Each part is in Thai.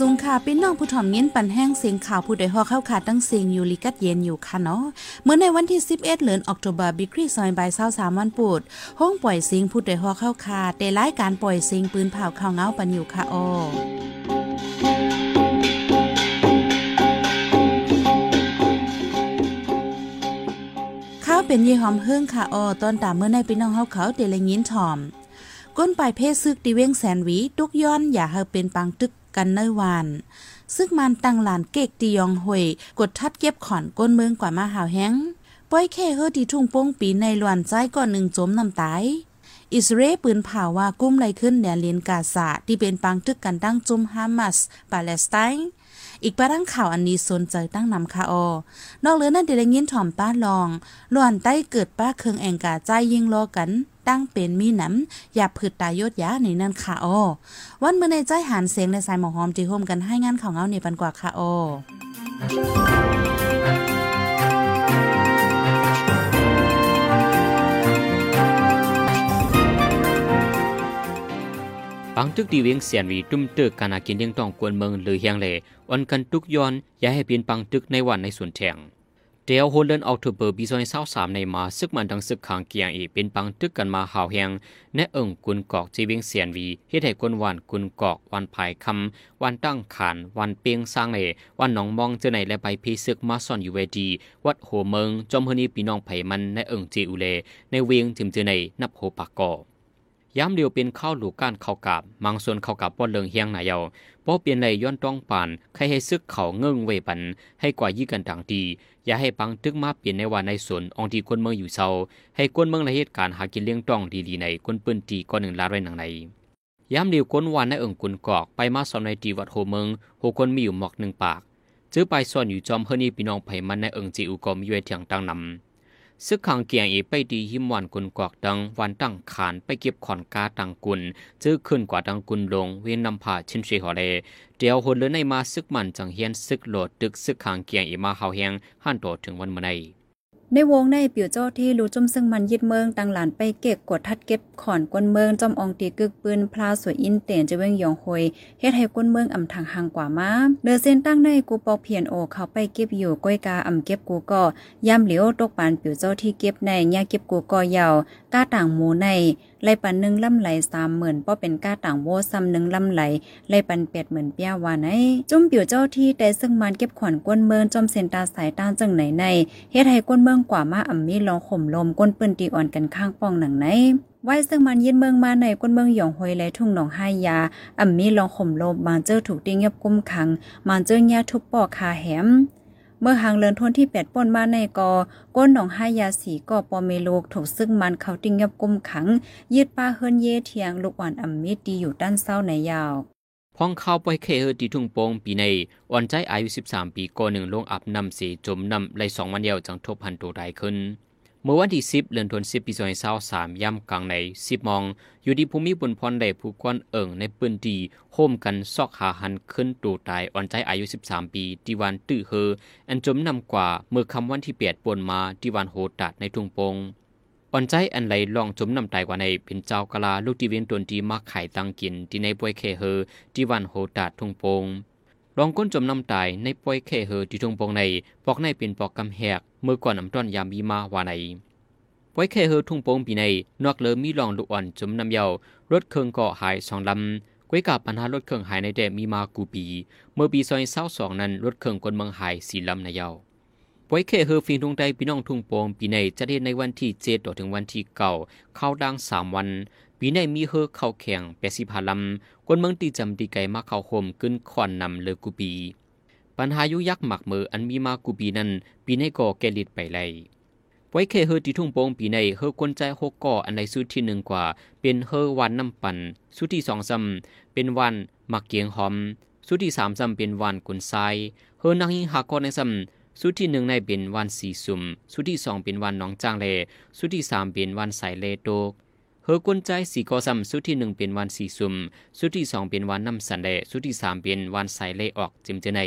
สูงค่ะพี่น้องผู้ถ่อมยินปันแห้งเสียงข่าวผู้ใดฮอเข้าขาดตั้งเสียงอยู่ลิกัดเย็นอยู่ค่ะเนาะเมื่อในวันที่ 11 เดือนออกตุลาบิครีซอยบายเศร้าสามวันปูดห้องปล่อยเสียงผู้ใดฮอเข้าขาดได้รายการปล่อยเสียงปืนเผาข่าวเงาปันอยู่ค่ะอข้าวเป็นยี่หอมเฮิ่งค่ะออตอนตามเมื่อในพี่น้องเฮาเขาเดลยินถ่อมก้นปลายเพศซึกดีเว้งแสนหวีตุกย้อนอย่าเฮาเป็นปังตึก กันเนวาน ซึ่งมันตั้งหลานเกกตียองหวยกดทัดเก็บขอนก้นเมืองกว่ามาหาวแห้งป้อยแค่เฮอที่ทุ่งโป้งปีในลวนใจก่อนหนึ่งจมน้ำตายอิสราเอลปืนเผาว่ากุ้มไรขึ้นเหนือเลนกาซาที่เป็นปังตึกกันตั้งจุมฮามาสปาเลสไตน์ อีกประดังข่าวอันนี้สนใจตั้งนำคาออนอกเหลือนั่นเดลยินถ่อมป้าลองลวนใต้เกิดป้าเคืองแองกาใจยิงรอกันตั้งเป็นมีหนำอย่าผืดตายยดยาในนั่นค่ะออวันเมื่อในใจหันเสียงในสายหมอหอมจีโฮมกันให้งานข่าวเงาในปันกว่าค่ะออปังตึกดีเวียงเสียนวีตุ้มตึกการากินเลี้ยงต้องกวนเมืองหรือเฮียงเล อันกันตุกย้อนอย่าให้เปลี่ยนปังตึกในวันในส่วนแทงเดียวโฮลเดนออกทูเบอร์ปีซอยเศร้าสามในมาซึกมันดังซึกขางเกียงอีเป็นปังตึกกันมาหาวแหงแนเอิงกุนกอกจีเวียงเสียนวีเฮ็ดให้กวนวันกุนกอกวันภายคำวันตั้งขานวันเปียงสร้างเลวันหนองมองเจอในและใบพีซึกมาซ่อนอยู่เวดีวัดโหเมืองจอมเฮนีปีน้องไผมันในเอิงจีอุเลในเวียงจิมเจอในนับโหปากกอ ย้ำเดียวเป็นข้าวหลูกก้านข้าวกาบมังส่วนข้าวกาบป้อนเลิงเฮียงหนายาวป้อเปลี่ยนในย้อนต้องปานใครให้ซึกเขาเงื่งเวปัน ให้กว่ายี่กันต่างดี อย่าให้ปังตึกมาเปลี่ยนในวันในสวนองทีคนเมืองอยู่เศร้าให้คนเมืองในเหตุการณ์หากินเลี้ยงต้องดีๆในคนปืนตีก้อนหนึ่งลาไรหนังในย้ำเดียวคนวันในเอิงกุนกอกไปมาสอนในตีวัดโฮเมืองโหคนมีอยู่หมอกหนึ่งปากจื้อไปซ่อนอยู่จอมเฮนี่พี่น้องไผ่มันในเอิงจีอุกอมยวยเถียงตังนำ ซึกขังเกียงอีไปดีหิมวันกุนกวกดังวันตั้งขานไปเก็บขอนกาตังกุนจื้อขึ้นกว่าดังกุนลงเวียนนำผาชินชีหอเลเดียวหนเลยในมาซึกมันจังเฮียนซึกโหลดตึกซึกขังเกียงอีมาเฮาแหงหันโตถึงวันเมื่อไในวงในปิวเจ้าที่รู้จุ่มซึ่งมันยึดเมืองตังหลานไปเก็บกดทัดเก็บขอนกวนเมืองจอมองตีกึกปืนพลาสวยอินเตียนจะเว้งยองหอยเฮ็ดให้กวนเมืองอ่ำทางห่างกว่ามาเดือเส้นตั้งในกูปอกเพียนโอเขาไปเก็บอยู่ก้อยกาอ่ำเก็บกูก็ย่ำเหลียวตกปานปิวเจ้าที่เก็บในย่าเก็บกูก็ยาว ก้าต่างหมูในไล่ปันหนึ่งลำไหลสามหมื่นป้อเป็นก้าต่างโวซ้ำหนึ่งลำไหลไล่ปันเปียดเหมือนเปียวาไหนจุ่มปิวเจ้าที่แต่ซึ่งมันเก็บขวัญกวนเมืองจอมเส้นตาสายตาจังไหนในเฮ็ดให้กวนเมืองกว่ามาอ่ำมีลองข่มลมก้นปืนตีอ่อนกันข้างป้องหนังไหนไว้ซึ่งมันยินเมืองมาในก้นเมืองหยองหวยและทุ่งหนองห้ายาอ่ำมีลองข่มลมมาเจอถูกติ้งเงียบกุ้มขังมาเจอแง่ทุบปอกคาแหม เมื่อหางเลินทนที่แปดป่นมาในกอ ก้นหนองห้ายาสีก่อปอเมโลกถูกซึ่งมันเขาติงยับกุมขัง ยืดป้าเฮินเย่เทียง ลูกอ่อนอ่ำมีดีอยู่ด้านเศร้าในยาวพ้องเข้าไปเคเฮอดีทุ่งโปงปีในอ่อนใจอายุ 13 ปีก่อหนึ่งลงอับนำเสีจมนำไรสองวันเดียวจังทบพันตัวได้ขึ้น เมื่อวันที่สิบเดือนธันวาคมปีสองพันสามย่ำกลางในสิบมอง อยู่ที่ภูมิบุญพรได้ผู้กวนเอิงในปืนดีโฮมกันซอกหาหันขึ้นตูตายอ่อนใจอายุสิบสามปีที่วันตื้อเฮอ อันจมนำกว่าเมื่อคำวันที่เปียดปนมาที่วันโหตัดในทุ่งโปงอ่อนใจอันไหลลองจมนำตายกว่าในเป็นเจ้ากะลาลูกที่เวียนตนที่มาไข่ตังกินที่ในป่วยเคเฮอที่วันโหตัดทุ่งโปง ลองก้นจมน้ำตายในป่วยเคเฮอที่ทุ่งโปงในปอกในเป็นปอกกำแหกเมื่อก่อนน้ำต้นยามีมาว่าในไว้แค่เฮอทุ่งโป่งปีในนอกเลอมีลองลูกอ่อนจมน้ำเยาวรถเครื่องเกาะหายสองลำกวยกับปัญหารถเครื่องหายในแดมีมากูปี เมื่อปีซอยเศร้าสองนั้นรถเครื่องคนเมืองหายสี่ลำในเยาไว้แค่เฮอฟิงทุ่งใดพี่น้องทุ่งโป่งปีในจะได้ในวันที่เจ็ดถึงวันที่เก่าเข้าดังสามวัน ปีในมีเฮอเข้าแข่งแปดสิบห้าลำคนเมืองตีจำตีไกมาเข้าโฮมขึ้นขอนนำเลอกูปี ปัญหายุยักษ์หมักมืออันมีมากูปีนั้น ปีในก่อแกลิดไปเลยไว้เคเฮอที่ทุ่งโป่งปีในเฮอกวนใจหกก่ออันใดสุดที่หนึ่งกว่า เป็นเฮอวันน้ำปั่นสุดที่สองซ้ำเป็นวันหมักเกียงหอม สุดที่สามซ้ำเป็นวันกุนไซเฮอนังหิงหากอในซ้ำสุดที่หนึ่งในเป็นวันสีสุ่มสุดที่สองเป็นวันน้องจางเล สุดที่สามเป็นวันสายเลโตก เฮอกวนใจสี่กอซ้ำสุดที่หนึ่งเป็นวันสีสุ่มสุดที่สองเป็นวันน้ำสันเลสุดที่สามเป็นวันสายเลออกจิมเจใน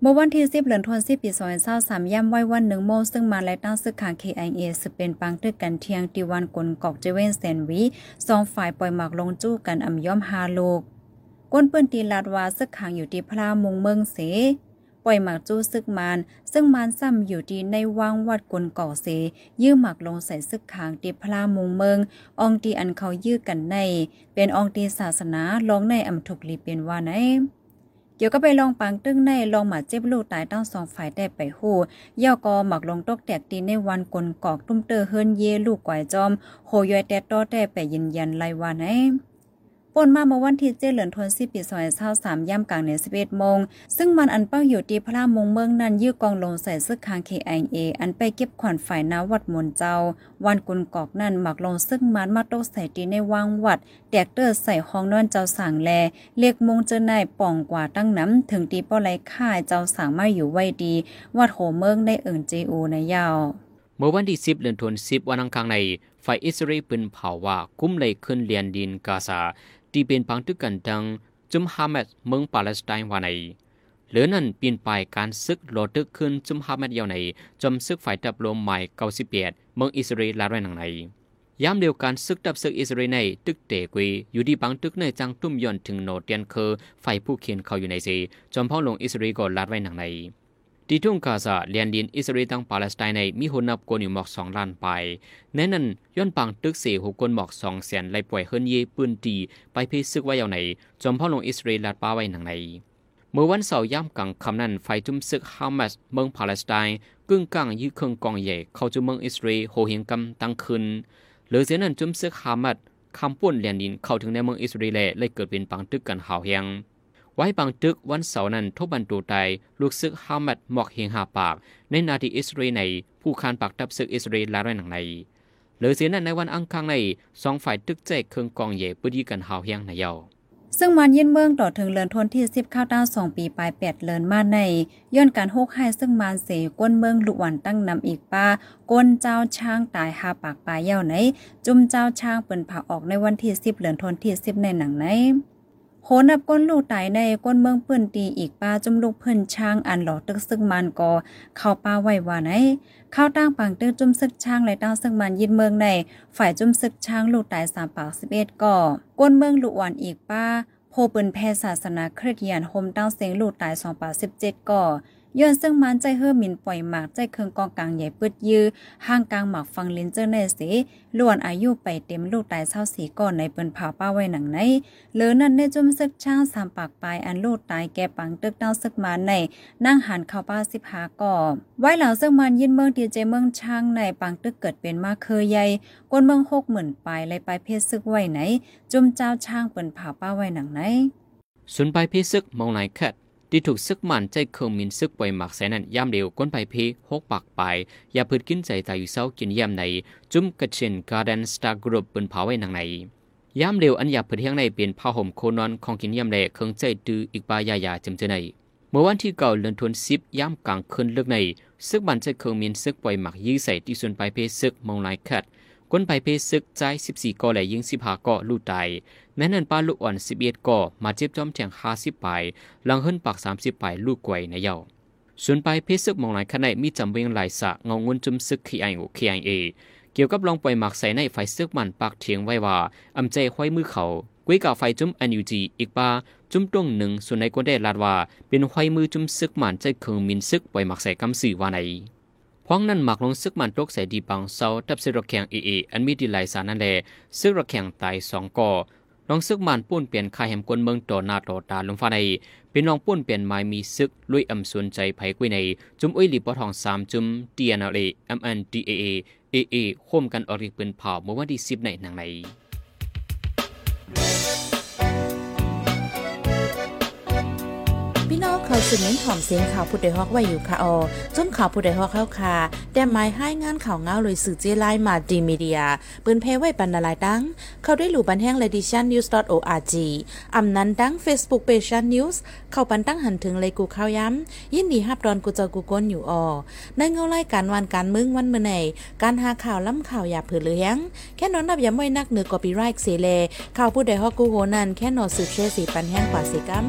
เมื่อวันที่10เดือนธันวาคมปี2023ย่ำไว้วันหนึ่งโมงซึ่งมาและตั้งซึกขัง KIA สืบเป็นปังตึกกันเทียงตีวันกลกอกเจเวนเซนวีสองฝ่ายปล่อยหมากลงจู้กันอ่ำย่อมฮาโลกก้นเปิ้นตีลาดว่าซึกขังอยู่ที่พระมุงเมืองเส ปล่อยหมากจู้ซึกมานซึ่งมานซ้ำอยู่ที่ในวังวัดกลก่อเส ยื้อหมากลงใส่ซึกขางตีพระมุงเมืองอองตีอันเขายื้อกันใน เป็นอองตีศาสนาลองในอำถูกลีเป็นว่าไหนเกี่ยวก็ไปลองปังตึ้งในลองหมาเจ็บลูกตายตั้งสองฝ่ายได้ไปหู้ย่อกอหมักลงตกแตกตีในวันกลกอกตุ้มเตอเฮิรนเยลูกก่อยจอมโหยอยแต่ต้อแต่ไปยืนยันไลว่าไหน ป่นมาเมื่อวันที่เจเหลือนทนสิปีซอยเช้าสามย่ำกลางในสิบเอ็ดโมง ซึ่งมันอันเป้าอยู่ที่พระมงเมืองนั้นยื้อกองลงใส่ซึกคางเคไอเออันไปเก็บขวัญฝ่ายนาวัดมนเจ้า วันกุนกอกนั่นหมักลงซึ่งมันมาโตใส่ตีในวางวัดแตกเตอร์ใส่ห้องนอนเจ้าสางแลเรียกมงเจอนายป่องกว่าตั้งน้ำถึงตีป้อไรค่ายเจ้าสางมาอยู่ไว้ดี วัดโหเมืองได้เอิ่นเจโอในยาวเมื่อวันที่10เดือนธันวาคมวันอังคารในฝ่ายอิสราเอลปืนเผาว่ากุ้มเลยขึ้นเลียนดินกาซาที่เป็นพังตึกกันดังจุมฮามัดเมืองปาเลสไตน์ว่าในเหลือนั้นเปลี่ยนไปการซึกโลตึกขึ้นจุมฮามัดยาวในจมซึกฝ่ายดับลมใหม่98เปียดเมืองอิสราเอลลาไรนังในยามเดียวกันซึกดับซึกอิสราเอลในตึกเตกวีอยู่ที่บางตึกในจังตุ้มย่อนถึงโนเตียนเคอไฟผู้เขียนเขาอยู่ในสีจอมพ่อหลวงอิสราเอลก็ลาดไว้หนังใน ที่ทุ่งกาซาเลียนดินอิสราเอลตั้งปาเลสไตน์ในมีหุนับกวนอยู่หมอกสองล้านไปแน่นั้นย้อนปังตึกเสียหกคนหมอกสองแสนไล่ปล่อยเฮิรนเยปืนตีไปเพซึกไว้เอาไหนจอมพ่อลงอิสราเอลลาดป้าไว้หนังในเมื่อวันเสาร์ย่ำกลางคำนั้นไฟจุ่มซึกฮามาสเมืองปาเลสไตน์กึ่งกลางยื้อเครื่องกองใหญ่เข้าจุ่เมืองอิสราเอลโหเหียงกำตั้งคืนหลือเสียนั้นจุ่มซึกฮามาสคำป่วนเลียนดินเข้าถึงในเมืองอิสราเอลเลยเกิดเป็นปังตึกกันหาวเฮียง ไว้บางตึกวันเสาร์นั้นทบบันตูไตลูกซึกฮามัดหมอกเฮงหาปาก ในนาทีอิสราเอลในผู้คานปากตับซึกอิสราเอลลาไรหนังในเหลือเสียนั้นในวันอังคารในสองฝ่ายตึกแจกเครื่องกองใหญ่ปืดีกันหาวเฮียงในเยาซึ่งมันยินเมืองต่อถึงเลือนทนที่สิบข้าวต้าสองปีปลายแปดเลือนมาในย้อนการโฮกให้ซึ่งมันเสก้นเมืองลุวันตั้งนำอีกป้าก้นเจ้าช้างตายหาปากปลายเย่าไหน จุ่มเจ้าช้างเปิ่นผ่าออกในวันที่สิบเลือนทนที่สิบในหนังไหน โหนับก้นลูกตายในก้นเมืองเพื่อนตีอีกป้าจุ่มลูกเพื่อนช้างอันหลอตึกซึ่งมันก็เข้าป้าไว้ว่าไหนข้าตั้งปังตื้อจุ่มซึกช้างและตั้งซึ่งมันยินเมืองในฝ่ายจุ่มซึกช้างลูกตายสามปากสิบเอ็ดก่อก้นเมืองลุวันอีกป้าโพเปินแพศาสนาคริสเตียนโฮมตั้งเสียงลูกตาย2ป่า17ก่อ ย้อนซึ่งมันใจเฮือหมินปล่อยหมากใจเคืองกองกลางใหญ่ปึดยื้อห่างกลางหมากฟังลินเจอร์เนสีล้วนอายุไปเต็มลูกตายเศร้าสีก่อนในเปิ้นผาป้าไว้หนังในเหลือนั่นในจุ่มซึกช่างสามปากปลายอันลูกตายแก่ปังตึกดาซึกมาในนั่งหันเข้าป้าสิบหาก่อไว้หลังซึ่งมันยินเมืองดีเจเมืองช่างในปังตึกเกิดเป็นมาเคยใหญ่ก้นเมืองหกหมื่นปลายเลยไปเพศซึกไว้ไหน จุ่มเจ้าช่างเปิ้นผาป้าไว้หนังไหนส่วนไปเพซึกมองไหนแคท ที่ถูกซึกมันใจเคืองมินซึกปล่อยหมักแสนั้นย่ำเร็วก้นไปเพหกปากไปอย่าพืดกินใจตายอยู่เศร้ากินย่ำใน จุ่มกระเชนการ์เดนสตาร์กรุ๊ปบนเผาไว้หนังในย่ำเร็วอันอย่าพืดเที่ยงในเป็นผ้าห่มโคนอนของกินย่ำแหล่เครื่องใจดื้ออีกปายายาจำเจในเมื่อวันที่เก่าเดือนธันวาคมย่ำกลางคืนเลือกในซึกมันใจเคืองมินซึกปล่อยหมักยื้อใส่ที่ส่วนไปเพซึกมองไหนแคท ก้นไปเพซึกใจ 14ก่อและยิง15ก่อลูกตายแม้นั้นป้าลูกอ่อน 11ก่อมาเจ็บจอมแทง50ไปหลังเฮิรนปาก 30ไปลูกกวยในเยาส่วนไปเพซึกมองไหนขณะมีจำเวงหลายสะเงางุนจุมซึกขีไอโอขีไอเอเกี่ยวกับลองปล่อยหมักใส่ในไฟซึกมันปากเถียงไว้ว่าอำใจห้อยมือเขากุ้ยกับไฟจุ่มอันยูจีอีกปาจุ่มตรงหนึ่งส่วนในก็ได้ลาดว่า เป็นห้อยมือจุ่มซึกมันใจเคืองมินซึกปล่อยหมักใส่กำสื่อว่าใน พวงนั้นหมักลงซึกมันตกใส่ดีปังเซาทับซึกระแข็งเอเออันมีดีไหลสารนั่นแหละซึกระแข็งตายสองก่อลองซึกมันป้วนเปลี่ยนคายแหมกวนเมืองต่อหน้าต่อตาลงฟ้าในเป็นลองป้วนเปลี่ยนไม้มีซึกลุยอำสนใจไผกุยใน จุ่มอุ้ยหลีปอทองสามจุ่มเตียนเอเอ็มเอ็นดีเอเอเอเอโคมกันออริปืนเผาเมื่อวันที่สิบในหนังใน เขาสืบเน้นถ่อมเสียงข่าวผู้ใดฮอกไว้อยู่ค่ะออจนข่าวผู้ใดฮอกเข้าค่ะแต่หมายให้งานข่าวเงาเลยสื่อเจไลมาดีมีเดียปืนเพไว้บรรณาลายดัง เข้าได้หลู่บันแห้ง l e d i t i o n news org อำนั้นดัง Facebook page news เข้าปันตั้งหันถึงเลยกูข่าวย้ำ ยินดีฮับดอนกูเจอกูก้นอยู่ออในเงาไล่การวันการมึงวันเมื่อไหนการหาข่าวล้ำข่าวอย่าเผือเลี้ยงแค่นอนนับย้ำไว้นักเหนือกอปีไรค์เสเลข่าวผู้ใดฮอกกูโหนันแค่นอสืบเชื่อสีปันแห้งกว่าสิกัม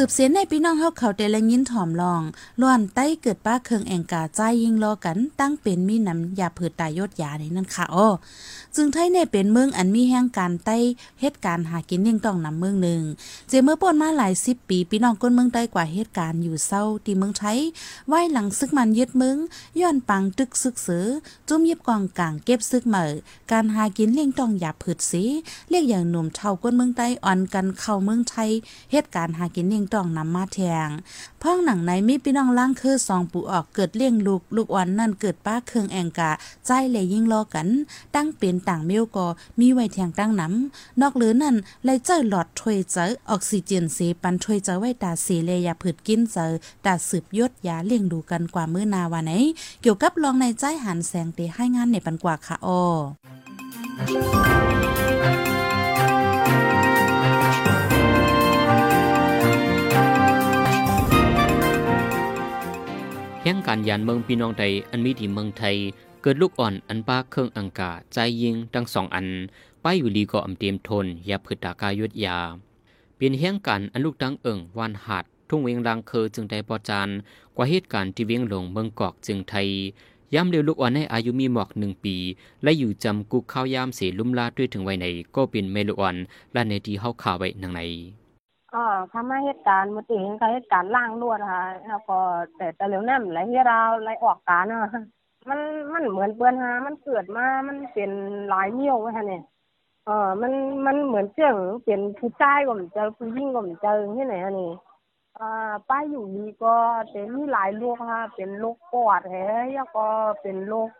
สืบเสียนในพี่น้องเฮาเขาแต่ละยินถ่อมลองล้วนใต้เกิดป้าเคืองแองกาใจยิงรอกันตั้งเป็นมีน้ำยาเผืดตายยดยาในนั่นค่ะอ้อจึงไทยในเป็นเมืองอันมีแห่งการใต้เหตุการณ์หากินเลี้ยงต้องนำเมืองหนึ่งเจเมื่อป่นมาหลายสิบปีพี่น้องก้นเมืองใต้กว่าเหตุการณ์อยู่เศร้าที่เมืองไทยไหวหลังซึกมันยึดเมืองย้อนปังตึกซึกเสือจุ่มยิบกองกลางเก็บซึกเหม่อการหากินเลี้ยงต้องอย่าผืดสีเรียกอย่างหนุ่มเท่าก้นเมืองใต้อ่อนกันเข้าเมืองไทยเหตุการณ์หากินเลี้ยงตองนำมาแทงพ้องหนังในมีพี่น้องล่างคือสองปูออกเกิดเลี้ยงลูกลูกอ่อนนั่นเกิดป้าเครื่องแองกาใจเลยยิ่งรอกัน ตั้งเป็นต่างเมียวก็มีไว้แทงตั้งน้ำนอกหรือนั่นเลยเจอหลอดถวยเจอออกซิเจนเสปันถวยเจอไว้ตาเสเลยยาผืดกินเจอตาสืบยศยาเลี้ยงดูกันกว่ามื้อนาวาไหน เกี่ยวกับลองในใจหันแสงเตให้งานในปันกว่าค่ะออ ห่งการยานเมืองพี่น้องไทยอันมีที่เมืองไทย เกิดลูกอ่อนอันป้าเครื่องอังกาใจยิงทั้งสองอัน ไปอยู่ลีก็อำเตรียมทนยาพืชตากายุดยา เป็นแห่งการอันลูกดังเอิงวานหาดทุ่งเวียงรังเคอจึงได้ปอจานกว่าเหตุการณ์ที่เวียงหลงเมืองกอกจึงไทยย้ำเร็วลูกอ่อนให้อายุมีหมอกหนึ่งปี และอยู่จำกุกข้าวยามเสียลุ่มลาด้วยถึงไว้ในก็เป็นเมลูอ่อนและในที่เฮาข่าวไว้นางใน อ๋อทำให้เหตุการณ์มันถึงกับเหตุการณ์ล่างลวดค่ะแล้วก็แต่แต่เหลวนั่นไหลที่เราไหลออกการเนาะมันมันเหมือนเปื้อนฮะมันเกิดมา มันเป็นหลายเมี่ยวไว้ค่ะเนี่ยเออมันมันเหมือนเจ้งเป็นผู้ชายก็มือนเจอผู้หญิงก็มือนเจอที่ไหนฮะนี่อ่าป้าอยู่ดีก็แต่มีหลายโรคค่ะ เป็นโรคปอดแฮแล้วก็เป็นโรค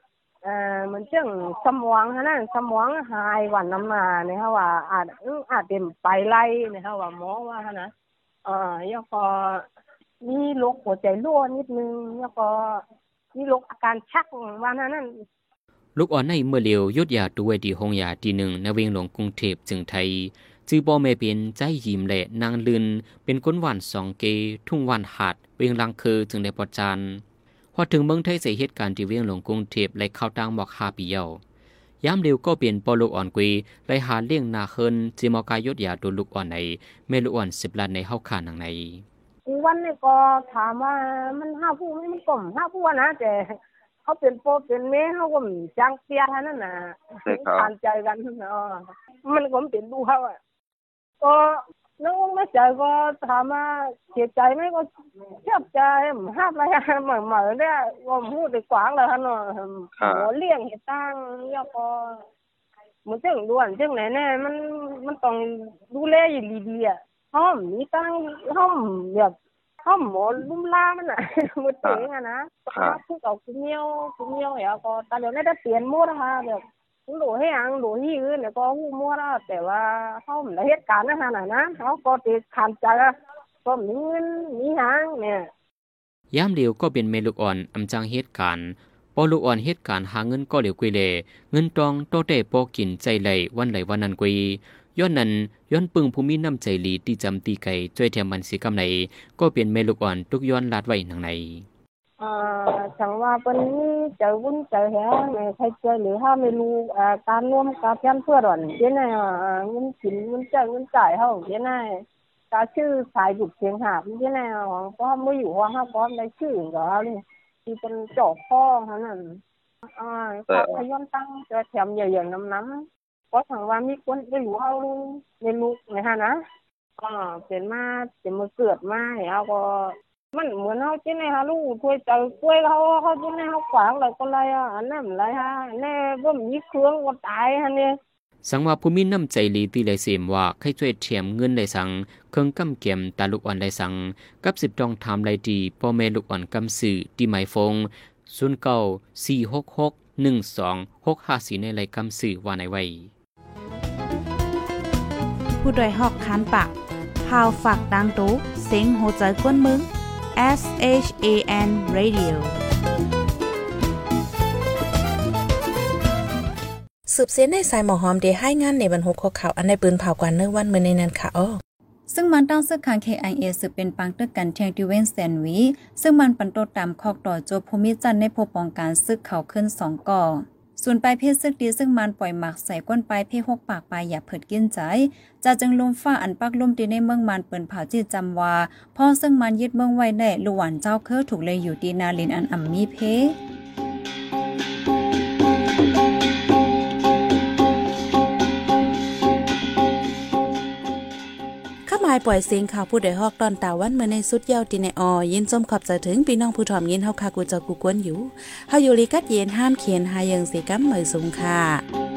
เอ่อเหมือนเจ้งสมองฮะนั่นสมองหายวันน้ำมาเนี่ยค่ะว่าอาจอื้ออาจเป็นไปไล่เนี่ยค่ะว่าหมอว่าหั่นะเอ่อแล้วก็มีโรคหัวใจรั่วนิดนึงแล้วก็มีโรคอาการชักว่านั้นนั่นลูกอ่อนในเมื่อเร็วยุดยาตัวดีหงยาทีหนึ่งในเวียงหลวงกรุงเทพจึงไทยจือปอแม่เป็นใจยิ้มและนางลืนเป็นคนหวานสองเก ทุ่งหวานหาดเวียงลังคือจึงได้ปอจาน พอถึงเมืองไทยเสียเหตุการณ์ที่เวียงหลวงกรุงเทพและเข้าตังหมอกหาปีเยาวยามเร็วก็เปลี่ยนปอลูกอ่อนกุยไลหาเลี้ยงนาเคินจีมอกายยดยาตัวลูกอ่อนในแม่ลูกอ่อนสิบล้านในเฮาขานังในวันนี้ก็ถามว่ามันห้าผู้ไม่มันกลมห้าผู้อะนะแต่เขาเป็นโปรเป็นเมเขาก็มีจังเปียเท่านั้นน่ะใช่ครับผ่านใจกันเนาะมันก็เป็นดูเขาอะก็ น้องไม่ใจก็ถามว่าเสียใจไหมก็เสียใจห้ามอะไรเหมือนเหมือนเนี่ยก็พูดไปกว้างเลยฮะเนาะครับหัวเลี้ยงเหตุตั้งแล้วก็เหมือนเจ้งด่วนเจ้งไหนแน่มันมันต้องดูแลอย่างดีๆอะห้อมมีตั้งห้อมแบบห้อมหมอลุ่มล่ามันอะมันเจ๋งอะนะผู้เก่าคุณเมียวคุณเมียวแล้วก็ตอนเดี๋ยวนี้ได้เปลี่ยนหมดนะคะแบบ หลูให้ยังหลูที่อื่นเนี่ยก็หู้มั่วแล้วแต่ว่าเขาไม่ได้เหตุการณ์นะฮะนะนะเขาก็ติดขันใจะก็มีเงินมีหางเนี่ยยามเดียวก็เป็นเมลูกอ่อนอำจังเหตุการณ์ปอลูกอ่อนเหตุการณ์หาเงินก็เหลียวกุยเลเงินตองโตเตปอกินใจไหลวันไหลวันนั้นกุยย้อนนั้นย้อนปึงภูมิน้ำใจลีที่จำตีไก่ช่วยแถมมันสิกำไหนก็เป็นเมลูกอ่อนทุกย้อนลาดไว้หนังใน อ่าฉันว่าเป็นนี่เจอวุ้นเจอแหงไม่ใครเจอหรือถ้าไม่รู้อ่าการร่วมกับเพื่อนเพื่อนหรอนเจ้าไงอ่าเงินสินเงินเจอเงินจ่ายเขาเจ้าไงกาชื่อสายบุกเสียงหาบเจ้าไงเพราะไม่อยู่ว่าห้าพร้อมในชื่อของเขาเนี่ยที่เป็นจอกพ่อเขานั่นอ่าเขาพย้อนตั้งจะแถมใหญ่ๆน้ำน้ำก็ถังว่ามีคนไม่รู้เขาไม่รู้นะฮะนะอ่าเป็นมาเป็นมือเกิดมาแล้วก็ มันเหมือนเขาจิ้นในฮะลูกถ้วยเจอกล้วยเขาเขาจิ้นในเขาขวางอะไรก็ไรอะอันนั้นอะไรฮะแน่ว่ามีเครื่องก็ตายฮะเนี่ยสังว่าภูมิน้ำใจหลีตีเลยเสียมว่าให้ช่วยเทียมเงินได้สัง เครื่องกำเก็มตาลูกอ่อนได้สัง กับสิบดองทำไรดีพ่อแม่ลูกอ่อนกำสื่อที่หมายฟงศูนย์เก้าสี่หกหกหนึ่งสองหกห้าสี่ในไรกำสื่อว่าในไว้ผู้ดยหอกคานปากพาวฝากดังตู้เซ็งโหใจกวนมึง S H A N Radio สืบเสียนในสายหมอหอมเดให้งานในบรรหุข้อข่าวอันในปืนเผากว่าเนื้อวันเมื่อในนั้นค่ะอ้อซึ่งมันตั้งซึกคาง KIA สืบเป็นปังตึกกันเทียงดิเวนแซนวีซึ่งมันปันโตตามคอกต่อโจภูมิจันทร์ในพบปองการซึกเขาขึ้นสองก่อ ส่วนปลายเพศซึกดีซึ่งมันปล่อยหมักใส่ก้นปลายเพศหกปากปลายอย่าเผิดกินใจจะจึงลมฟ้าอันปักลมดีในเมืองมันเปิ่นเผาจิตจำว่าพ่อซึ่งมันยึดเมืองไว้ได้ลวนเจ้าเคอถูกเลยอยู่ดีนาลินอันอ่ำมีเพ ปล่อยเสียงข่าวผู้ใดฮอกตอนตาวันเมื่อในสุดเยาวตีในออยินจมขอบใจถึงพี่น้องผู้ถ่อมยินเฮาคากูจะกูกวนอยู่เฮาอยู่ลีกัดเย็นห้ามเขียนหายังสีกัมเหมยสูงค่ะ